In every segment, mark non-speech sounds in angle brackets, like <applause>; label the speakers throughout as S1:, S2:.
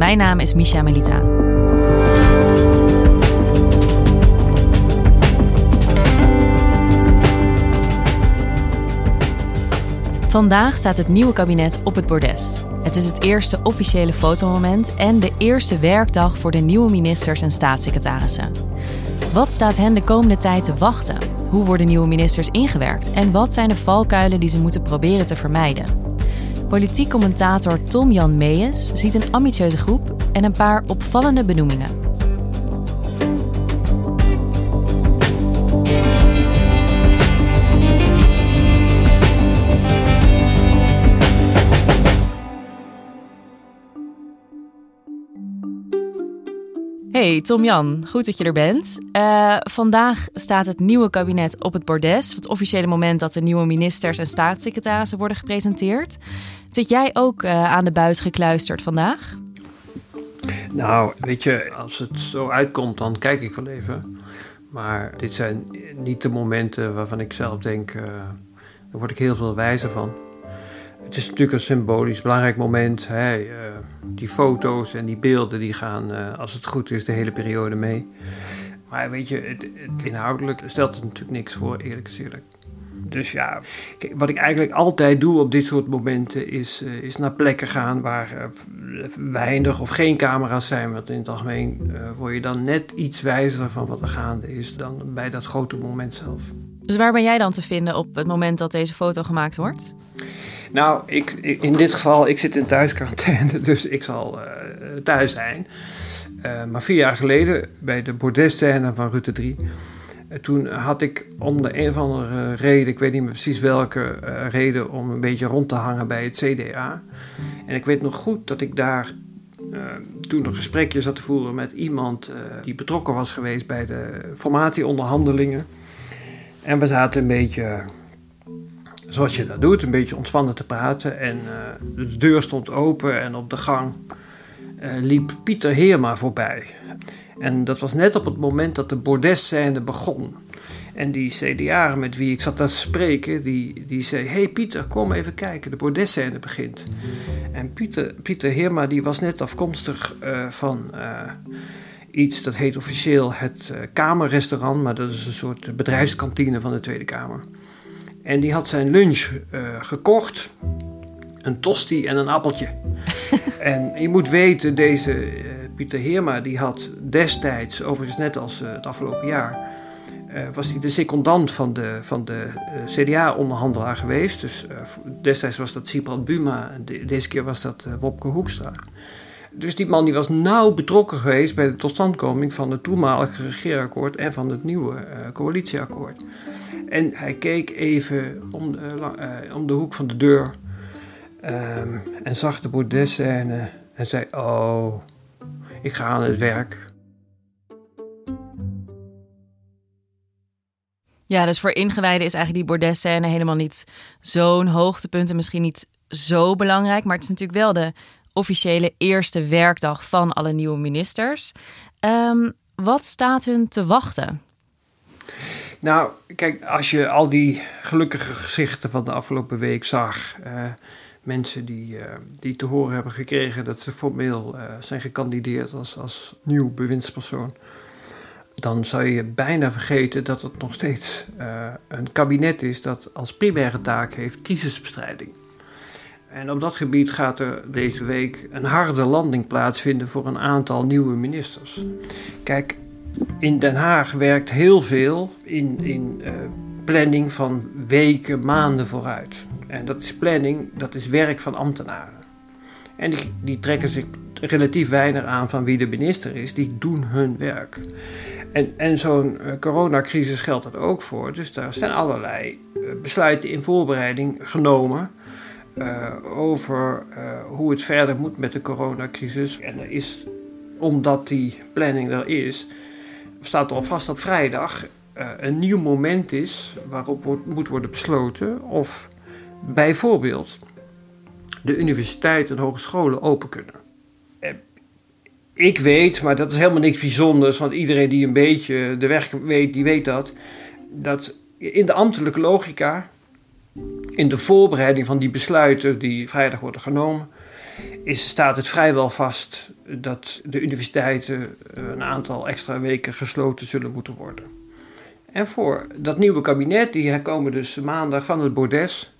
S1: Mijn naam is Misha Melita. Vandaag staat het nieuwe kabinet op het bordes. Het is het eerste officiële fotomoment en de eerste werkdag voor de nieuwe ministers en staatssecretarissen. Wat staat hen de komende tijd te wachten? Hoe worden nieuwe ministers ingewerkt? En wat zijn de valkuilen die ze moeten proberen te vermijden? Politiek commentator Tom-Jan Meijers ziet een ambitieuze groep en een paar opvallende benoemingen. Hey Tom-Jan, goed dat je er bent. Uh, vandaag staat het nieuwe kabinet op het bordes. Het officiële moment dat de nieuwe ministers en staatssecretarissen worden gepresenteerd. Zit jij ook uh, aan de buis gekluisterd vandaag?
S2: Nou, weet je, als het zo uitkomt, dan kijk ik wel even. Maar dit zijn niet de momenten waarvan ik zelf denk, uh, daar word ik heel veel wijzer van. Het is natuurlijk een symbolisch belangrijk moment. Uh, die foto's en die beelden die gaan, als het goed is, de hele periode mee. Maar weet je, het, inhoudelijk stelt het natuurlijk niks voor, eerlijk gezegd. Dus ja, wat ik eigenlijk altijd doe op dit soort momenten is, uh, is naar plekken gaan waar weinig of geen camera's zijn. Want in het algemeen word je dan net iets wijzer van wat er gaande is dan bij dat grote moment zelf.
S1: Dus waar ben jij dan te vinden op het moment dat deze foto gemaakt wordt?
S2: Nou, ik, in dit geval, ik zit in thuisquarantaine, <laughs> dus ik zal uh, thuis zijn. Uh, maar vier jaar geleden, bij de bordesscène van Rutte 3... Uh, toen had ik om de een of andere reden, ik weet niet meer precies welke reden... om een beetje rond te hangen bij het CDA. En ik weet nog goed dat ik daar toen een gesprekje zat te voeren... met iemand die betrokken was geweest bij de formatieonderhandelingen. En we zaten een beetje zoals je dat doet, een beetje ontspannen te praten. En de deur stond open en op de gang liep Pieter Heerma voorbij. En dat was net op het moment dat de bordesscène begon. En die CDA met wie ik zat te spreken, die, die zei... hey Pieter, kom even kijken, de bordesscène begint. En Pieter, Pieter Heerma die was net afkomstig uh, van iets dat heet officieel het Kamerrestaurant... maar dat is een soort bedrijfskantine van de Tweede Kamer. En die had zijn lunch gekocht. Een tosti en een appeltje. En je moet weten, deze uh, Pieter Heerma, die had destijds, overigens net als uh, het afgelopen jaar, was hij de secondant van de, van de CDA-onderhandelaar geweest. Dus destijds was dat Siprat Buma en de, deze keer was dat Wopke Hoekstra. Dus die man die was nauw betrokken geweest bij de totstandkoming van het toenmalige regeerakkoord en van het nieuwe coalitieakkoord. En hij keek even om om de hoek van de deur um, en zag de bordesscène en zei: Oh, ik ga aan het werk.
S1: Ja, dus voor ingewijden is eigenlijk die bordesscène helemaal niet zo'n hoogtepunt en misschien niet zo belangrijk. Maar het is natuurlijk wel de officiële eerste werkdag van alle nieuwe ministers. Um, wat staat hun te wachten?
S2: Nou, kijk, als je al die gelukkige gezichten van de afgelopen week zag. Uh, mensen die, uh, die te horen hebben gekregen dat ze formeel uh, zijn gekandideerd als, als nieuw bewindspersoon. Dan zou je bijna vergeten dat het nog steeds een kabinet is dat als primaire taak heeft crisisbestrijding. En op dat gebied gaat er deze week een harde landing plaatsvinden voor een aantal nieuwe ministers. Kijk, in Den Haag werkt heel veel in, in planning van weken, maanden vooruit. En dat is planning, dat is werk van ambtenaren. En die, die trekken zich relatief weinig aan van wie de minister is, die doen hun werk. En, en zo'n uh, coronacrisis geldt dat ook voor. Dus daar zijn allerlei uh, besluiten in voorbereiding genomen uh, over hoe het verder moet met de coronacrisis. En er is, omdat die planning er is, staat er al vast dat vrijdag een nieuw moment is waarop wordt, moet worden besloten of bijvoorbeeld de universiteiten en hogescholen open kunnen. Eh, ik weet, maar dat is helemaal niks bijzonders, want iedereen die een beetje de weg weet, die weet dat. Dat in de ambtelijke logica, in de voorbereiding van die besluiten die vrijdag worden genomen, is, staat het vrijwel vast dat de universiteiten een aantal extra weken gesloten zullen moeten worden. En voor dat nieuwe kabinet, die komen dus maandag van het bordes.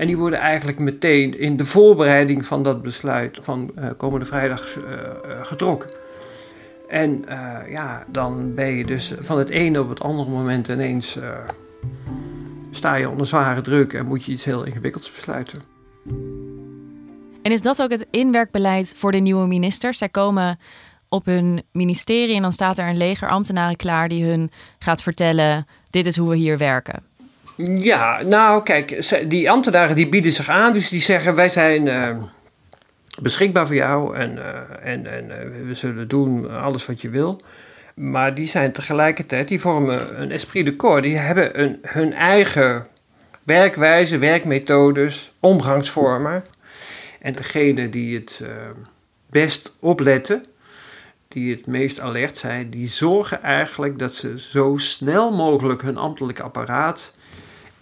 S2: En die worden eigenlijk meteen in de voorbereiding van dat besluit van uh, komende vrijdag uh, getrokken. En ja, dan ben je dus van het ene op het andere moment ineens sta je onder zware druk en moet je iets heel ingewikkelds besluiten.
S1: En is dat ook het inwerkbeleid voor de nieuwe ministers? Zij komen op hun ministerie en dan staat er een leger ambtenaren klaar die hun gaat vertellen: dit is hoe we hier werken.
S2: Ja, nou kijk, die ambtenaren die bieden zich aan, dus die zeggen wij zijn uh, beschikbaar voor jou en, uh, en, en uh, we zullen doen alles wat je wil. Maar die zijn tegelijkertijd, die vormen een esprit de corps, die hebben een, hun eigen werkwijze, werkmethodes, omgangsvormen. En degene die het best opletten, die het meest alert zijn, die zorgen eigenlijk dat ze zo snel mogelijk hun ambtelijk apparaat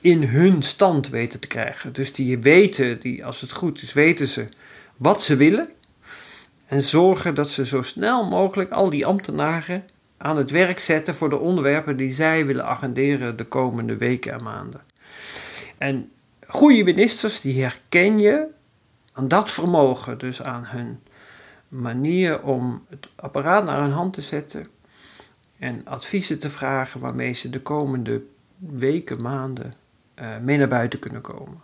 S2: in hun stand weten te krijgen. Dus die weten, die, als het goed is, weten ze wat ze willen. En zorgen dat ze zo snel mogelijk al die ambtenaren aan het werk zetten voor de onderwerpen die zij willen agenderen de komende weken en maanden. En goede ministers, die herken je aan dat vermogen, dus aan hun manier om het apparaat naar hun hand te zetten en adviezen te vragen waarmee ze de komende weken, maanden mee naar buiten kunnen komen.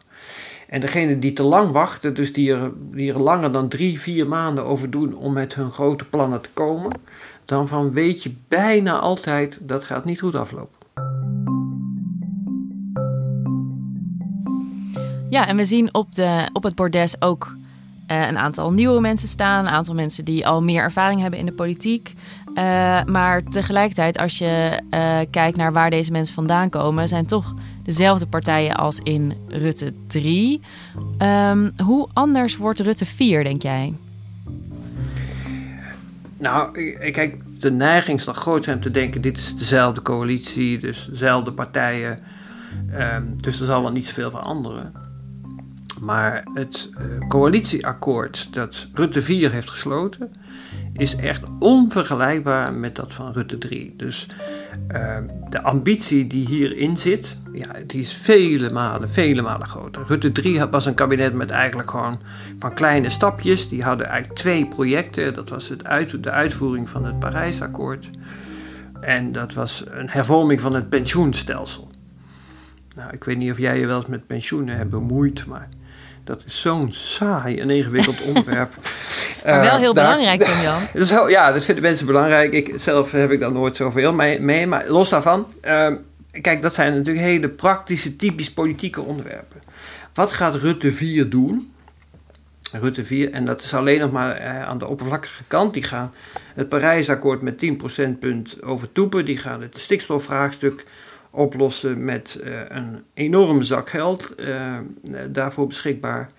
S2: En degene die te lang wachten, dus die er, die er langer dan drie, vier maanden over doen om met hun grote plannen te komen, dan van weet je bijna altijd dat gaat niet goed aflopen.
S1: Ja, en we zien op, de, op het bordes ook uh, een aantal nieuwe mensen staan, een aantal mensen die al meer ervaring hebben in de politiek. Uh, maar tegelijkertijd, als je kijkt naar waar deze mensen vandaan komen, zijn toch dezelfde partijen als in Rutte 3. Um, ehm, hoe anders wordt Rutte 4, denk jij?
S2: Nou, kijk, de neiging zal groot zijn om te denken: dit is dezelfde coalitie, dus dezelfde partijen. Um, dus er zal wel niet zoveel veranderen. Maar het uh, coalitieakkoord dat Rutte 4 heeft gesloten, is echt onvergelijkbaar met dat van Rutte 3. Dus uh, de ambitie die hierin zit, ja, die is vele malen, vele malen groter. Rutte 3 was een kabinet met eigenlijk gewoon van kleine stapjes. Die hadden eigenlijk twee projecten. Dat was het uit, de uitvoering van het Parijsakkoord. En dat was een hervorming van het pensioenstelsel. Nou, ik weet niet of jij je wel eens met pensioenen hebt bemoeid, maar dat is zo'n saai en ingewikkeld <laughs> onderwerp.
S1: maar wel heel uh, belangrijk, Tom Jan. <laughs>
S2: ja, dat vinden mensen belangrijk. Ik, zelf heb ik daar nooit zoveel mee, mee maar los daarvan. Uh, kijk, dat zijn natuurlijk hele praktische, typisch politieke onderwerpen. Wat gaat Rutte 4 doen? Rutte 4, en dat is alleen nog maar eh, aan de oppervlakkige kant. Die gaan het Parijsakkoord met 10 procentpunt overtoepen. Die gaan het stikstofvraagstuk oplossen met uh, een enorme zak geld uh, daarvoor beschikbaar.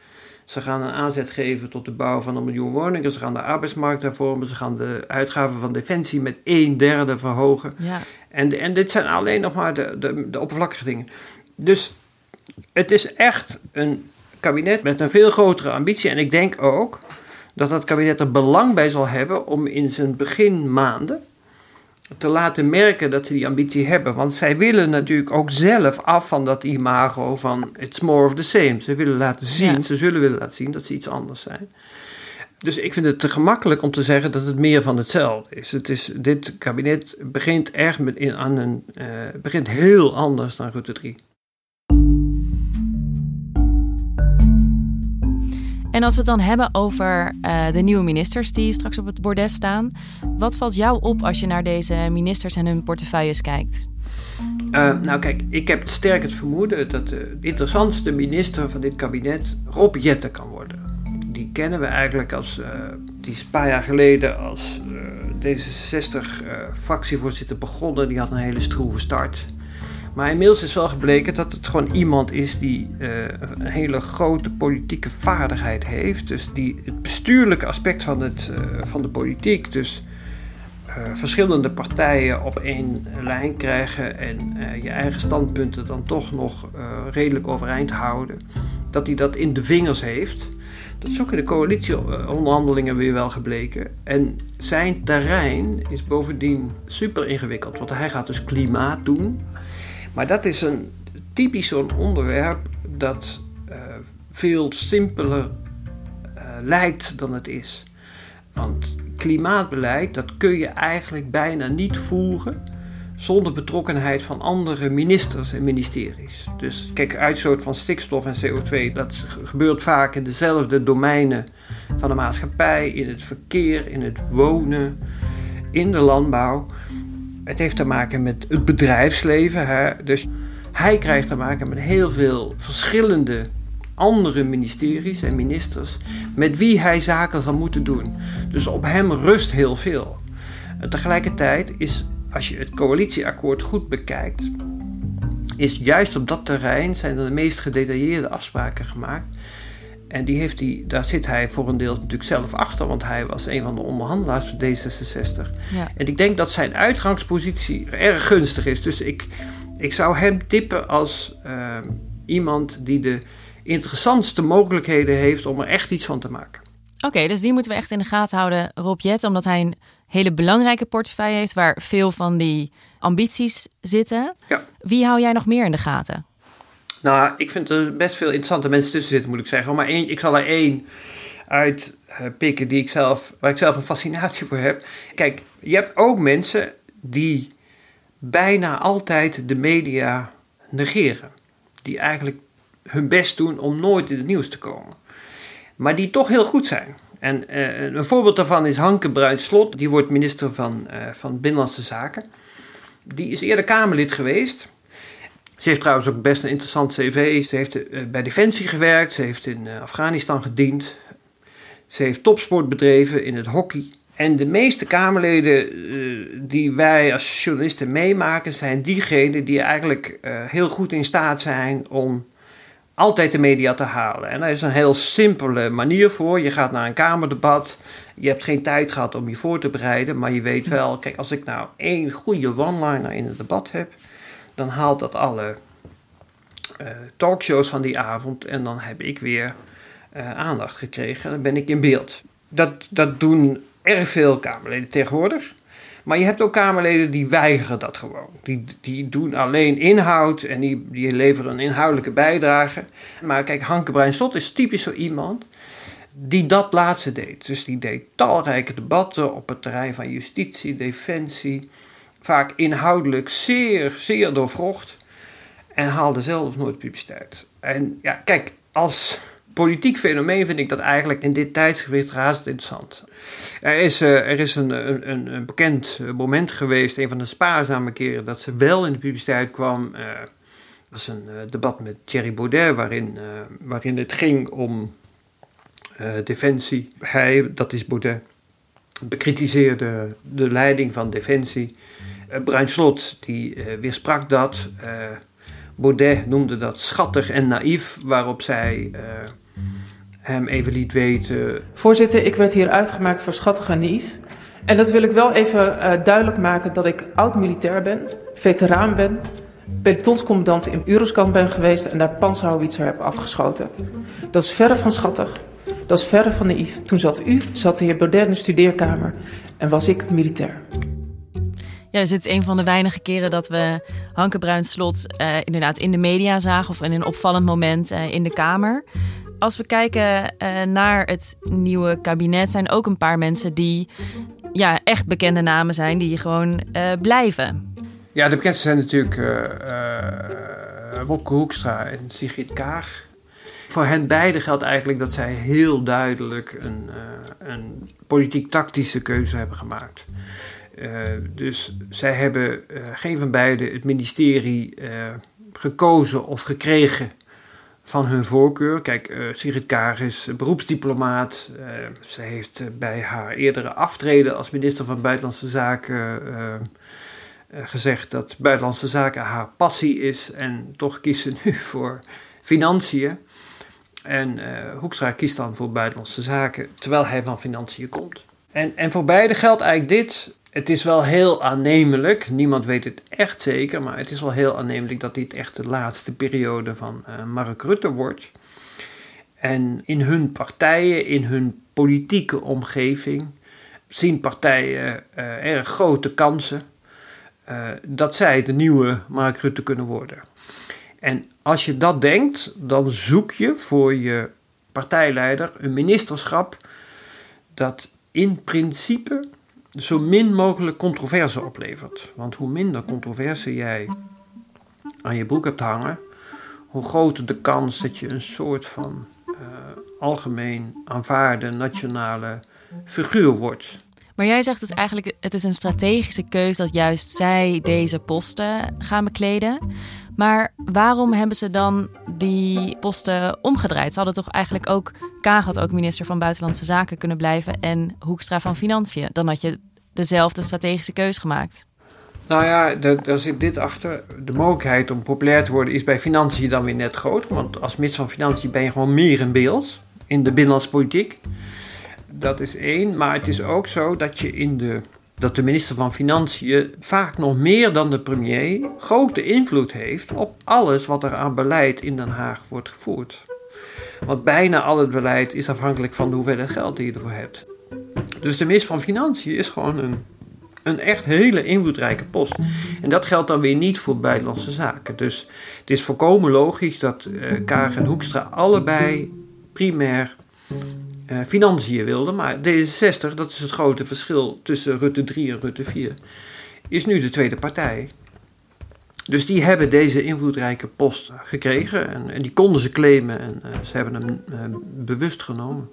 S2: Ze gaan een aanzet geven tot de bouw van een miljoen woningen. Ze gaan de arbeidsmarkt hervormen. Ze gaan de uitgaven van defensie met een derde verhogen. Ja. En, en dit zijn alleen nog maar de, de, de oppervlakkige dingen. Dus het is echt een kabinet met een veel grotere ambitie. En ik denk ook dat dat kabinet er belang bij zal hebben om in zijn beginmaanden te laten merken dat ze die ambitie hebben. Want zij willen natuurlijk ook zelf af van dat imago van it's more of the same. Ze willen laten zien, ze zullen willen laten zien dat ze iets anders zijn. Dus ik vind het te gemakkelijk om te zeggen dat het meer van hetzelfde is. Het is dit kabinet begint echt met in, aan een, uh, begint heel anders dan Rutte 3.
S1: En als we het dan hebben over uh, de nieuwe ministers die straks op het bordes staan, wat valt jou op als je naar deze ministers en hun portefeuilles kijkt?
S2: Uh, nou kijk, ik heb sterk het vermoeden dat de interessantste minister van dit kabinet Rob Jetten kan worden. Die kennen we eigenlijk als, uh, die is een paar jaar geleden als D66-fractievoorzitter begonnen. Die had een hele stroeve start. Maar inmiddels is wel gebleken dat het gewoon iemand is die uh, een hele grote politieke vaardigheid heeft. Dus die het bestuurlijke aspect van, het, uh, van de politiek, dus uh, verschillende partijen op één lijn krijgen en je eigen standpunten dan toch nog redelijk overeind houden. Dat hij dat in de vingers heeft. Dat is ook in de coalitieonderhandelingen weer wel gebleken. En zijn terrein is bovendien super ingewikkeld, want hij gaat dus klimaat doen. Maar dat is een typisch zo'n onderwerp dat uh, veel simpeler uh, lijkt dan het is. Want klimaatbeleid, dat kun je eigenlijk bijna niet voeren zonder betrokkenheid van andere ministers en ministeries. Dus kijk, uitstoot van stikstof en CO2, dat gebeurt vaak in dezelfde domeinen van de maatschappij, in het verkeer, in het wonen, in de landbouw. Het heeft te maken met het bedrijfsleven. Hè? Dus hij krijgt te maken met heel veel verschillende andere ministeries en ministers met wie hij zaken zal moeten doen. Dus op hem rust heel veel. Tegelijkertijd is, als je het coalitieakkoord goed bekijkt, is juist op dat terrein zijn de meest gedetailleerde afspraken gemaakt. En die heeft hij, daar zit hij voor een deel natuurlijk zelf achter, want hij was een van de onderhandelaars voor D66. Ja. En ik denk dat zijn uitgangspositie erg gunstig is. Dus ik, ik zou hem tippen als uh, iemand die de interessantste mogelijkheden heeft om er echt iets van te maken.
S1: Oké, dus die moeten we echt in de gaten houden, Rob Jet, omdat hij een hele belangrijke portefeuille heeft waar veel van die ambities zitten. Ja. Wie hou jij nog meer in de gaten?
S2: Nou, ik vind er best veel interessante mensen tussen zitten, moet ik zeggen. Maar één, ik zal er één uit uh, pikken die ik zelf, waar ik zelf een fascinatie voor heb. Kijk, je hebt ook mensen die bijna altijd de media negeren. Die eigenlijk hun best doen om nooit in het nieuws te komen. Maar die toch heel goed zijn. En uh, een voorbeeld daarvan is Hanke Bruinslot. Die wordt minister van, uh, van Binnenlandse Zaken. Die is eerder Kamerlid geweest. Ze heeft trouwens ook best een interessant cv. Ze heeft uh, bij Defensie gewerkt, ze heeft in uh, Afghanistan gediend. Ze heeft topsport bedreven in het hockey. En de meeste Kamerleden uh, die wij als journalisten meemaken, zijn diegenen die eigenlijk heel goed in staat zijn om altijd de media te halen. En daar is een heel simpele manier voor. Je gaat naar een Kamerdebat. Je hebt geen tijd gehad om je voor te bereiden, maar je weet wel, kijk, als ik nou één goede one-liner in het debat heb dan haalt dat alle uh, talkshows van die avond en dan heb ik weer uh, aandacht gekregen. Dan ben ik in beeld. Dat, dat doen erg veel Kamerleden tegenwoordig. Maar je hebt ook Kamerleden die weigeren dat gewoon. Die, die doen alleen inhoud en die, die leveren een inhoudelijke bijdrage. Maar kijk, Hanke Bruin is typisch zo iemand die dat laatste deed. Dus die deed talrijke debatten op het terrein van justitie, defensie, vaak inhoudelijk zeer, zeer doorvrocht. En haalde zelf nooit publiciteit. En ja, kijk, als politiek fenomeen vind ik dat eigenlijk in dit tijdsgewicht razend interessant. Er is, uh, er is een, een, een, bekend moment geweest, een van de spaarzame keren dat ze wel in de publiciteit kwam. Uh, was een uh, debat met Thierry Baudet, waarin, waarin het ging om defensie. Hij, dat is Baudet, bekritiseerde de leiding van defensie. Uh, Bruin Slot die uh, weersprak dat. Uh, Baudet noemde dat schattig en naïef, waarop zij hem even liet weten.
S3: Voorzitter, ik werd hier uitgemaakt voor schattig en naïef. En dat wil ik wel even duidelijk maken dat ik oud-militair ben, veteraan ben, pelotonscommandant in Euroscan ben geweest en daar panzerhouwitser heb afgeschoten. Dat is verre van schattig, dat is verre van naïef. Toen zat u, zat de heer Baudet in de studeerkamer en was ik militair.
S1: Ja, dus het is een van de weinige keren dat we Hanke Bruinslot uh, inderdaad in de media zagen of in een opvallend moment uh, in de Kamer. Als we kijken uh, naar het nieuwe kabinet, zijn ook een paar mensen die ja, echt bekende namen zijn, die gewoon blijven.
S2: Ja, de bekendste zijn natuurlijk Wopke Hoekstra en Sigrid Kaag. Voor hen beiden geldt eigenlijk dat zij heel duidelijk een, een politiek-tactische keuze hebben gemaakt. Uh, dus zij hebben uh, geen van beiden het ministerie uh, gekozen of gekregen van hun voorkeur. Kijk, Sigrid Kaag is beroepsdiplomaat. ze heeft bij haar eerdere aftreden als minister van Buitenlandse Zaken gezegd dat Buitenlandse Zaken haar passie is. En toch kiest ze nu <laughs> voor financiën. En Hoekstra kiest dan voor Buitenlandse Zaken, terwijl hij van financiën komt. En, en voor beide geldt eigenlijk dit het is wel heel aannemelijk, niemand weet het echt zeker, maar het is wel heel aannemelijk dat dit echt de laatste periode van uh, Mark Rutte wordt. En in hun partijen, in hun politieke omgeving, zien partijen uh, erg grote kansen uh, dat zij de nieuwe Mark Rutte kunnen worden. En als je dat denkt, dan zoek je voor je partijleider een ministerschap dat in principe zo min mogelijk controverse oplevert. Want hoe minder controverse jij aan je broek hebt hangen, hoe groter de kans dat je een soort van uh, algemeen aanvaarde nationale figuur wordt.
S1: Maar jij zegt dus eigenlijk, het is een strategische keuze dat juist zij deze posten gaan bekleden. Maar waarom hebben ze dan die posten omgedraaid? Ze hadden toch eigenlijk ook, Kaag had ook minister van Buitenlandse Zaken kunnen blijven en Hoekstra van Financiën. Dan had je dezelfde strategische keus gemaakt.
S2: Nou ja, daar zit dit achter. De mogelijkheid om populair te worden is bij financiën dan weer net groot. Want als minister van Financiën ben je gewoon meer in beeld in de binnenlandse politiek. Dat is één. Maar het is ook zo dat je in de dat de minister van Financiën vaak nog meer dan de premier grote invloed heeft op alles wat er aan beleid in Den Haag wordt gevoerd. Want bijna al het beleid is afhankelijk van de hoeveelheid geld die je ervoor hebt. Dus de minister van Financiën is gewoon een, een echt hele invloedrijke post. En dat geldt dan weer niet voor buitenlandse zaken. Dus het is volkomen logisch dat uh, Kaag en Hoekstra allebei primair uh, financiën wilden. Maar D66, dat is het grote verschil tussen Rutte 3 en Rutte 4, is nu de tweede partij. Dus die hebben deze invloedrijke post gekregen en, en die konden ze claimen en uh, ze hebben hem uh, bewust genomen.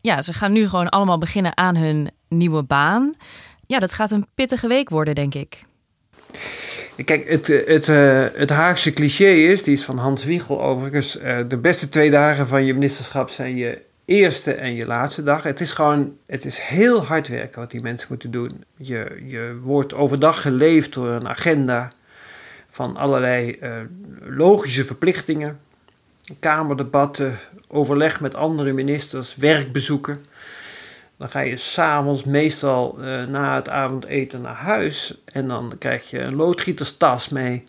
S1: Ja, ze gaan nu gewoon allemaal beginnen aan hun nieuwe baan. Ja, dat gaat een pittige week worden, denk ik.
S2: Kijk, het, het, uh, het Haagse cliché is, die is van Hans Wiegel overigens, uh, de beste twee dagen van je ministerschap zijn je eerste en je laatste dag. Het is gewoon, het is heel hard werken wat die mensen moeten doen. Je, je wordt overdag geleefd door een agenda van allerlei logische verplichtingen, kamerdebatten, overleg met andere ministers, werkbezoeken. Dan ga je s'avonds meestal uh, na het avondeten naar huis en dan krijg je een loodgieterstas mee.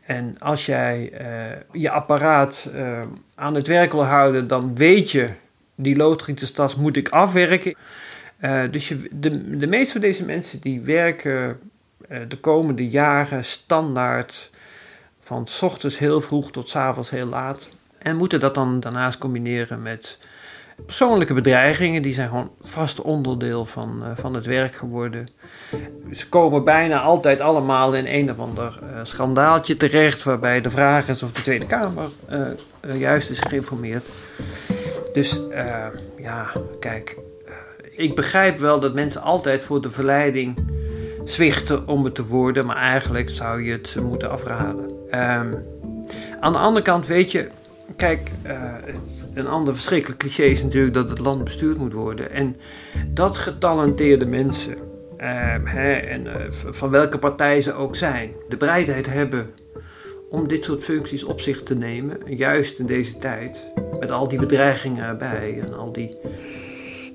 S2: En als jij uh, je apparaat uh, aan het werk wil houden, dan weet je, die loodgieterstas moet ik afwerken. dus je, de, de meeste van deze mensen die werken de komende jaren standaard van s ochtends heel vroeg tot s avonds heel laat. En moeten dat dan daarnaast combineren met persoonlijke bedreigingen. Die zijn gewoon vast onderdeel van, uh, van het werk geworden. Ze komen bijna altijd allemaal in een of ander uh, schandaaltje terecht. Waarbij de vraag is of de Tweede Kamer uh, juist is geïnformeerd. Dus ja, kijk. ik begrijp wel dat mensen altijd voor de verleiding zwichten om het te worden. Maar eigenlijk zou je het moeten afraden. Um, aan de andere kant weet je Kijk, uh, een ander verschrikkelijk cliché is natuurlijk dat het land bestuurd moet worden. En dat getalenteerde mensen, uh, hè, en, uh, van welke partij ze ook zijn, de bereidheid hebben om dit soort functies op zich te nemen, juist in deze tijd, met al die bedreigingen erbij en al die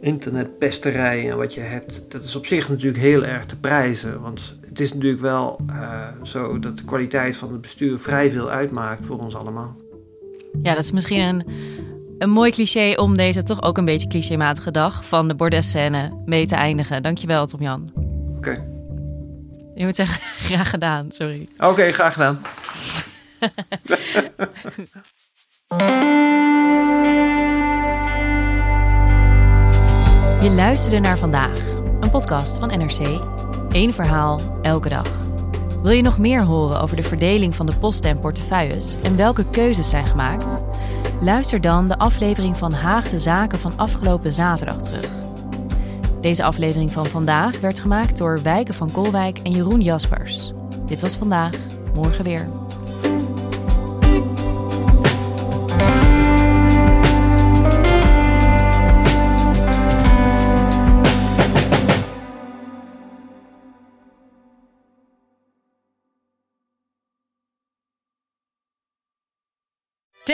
S2: internetpesterijen en wat je hebt, dat is op zich natuurlijk heel erg te prijzen. Want het is natuurlijk wel zo dat de kwaliteit van het bestuur vrij veel uitmaakt voor ons allemaal.
S1: Ja, dat is misschien een een mooi cliché om deze toch ook een beetje clichématige dag van de bordesscène mee te eindigen. Dankjewel, Tom-Jan.
S2: Oké.
S1: Je moet zeggen, <laughs> graag gedaan, sorry.
S2: Oké, graag gedaan. <laughs>
S1: Je luisterde naar vandaag, een podcast van NRC. Eén verhaal, elke dag. Wil je nog meer horen over de verdeling van de posten en portefeuilles en welke keuzes zijn gemaakt? Luister dan de aflevering van Haagse Zaken van afgelopen zaterdag terug. Deze aflevering van vandaag werd gemaakt door Wijken van Kolwijk en Jeroen Jaspers. Dit was vandaag, morgen weer.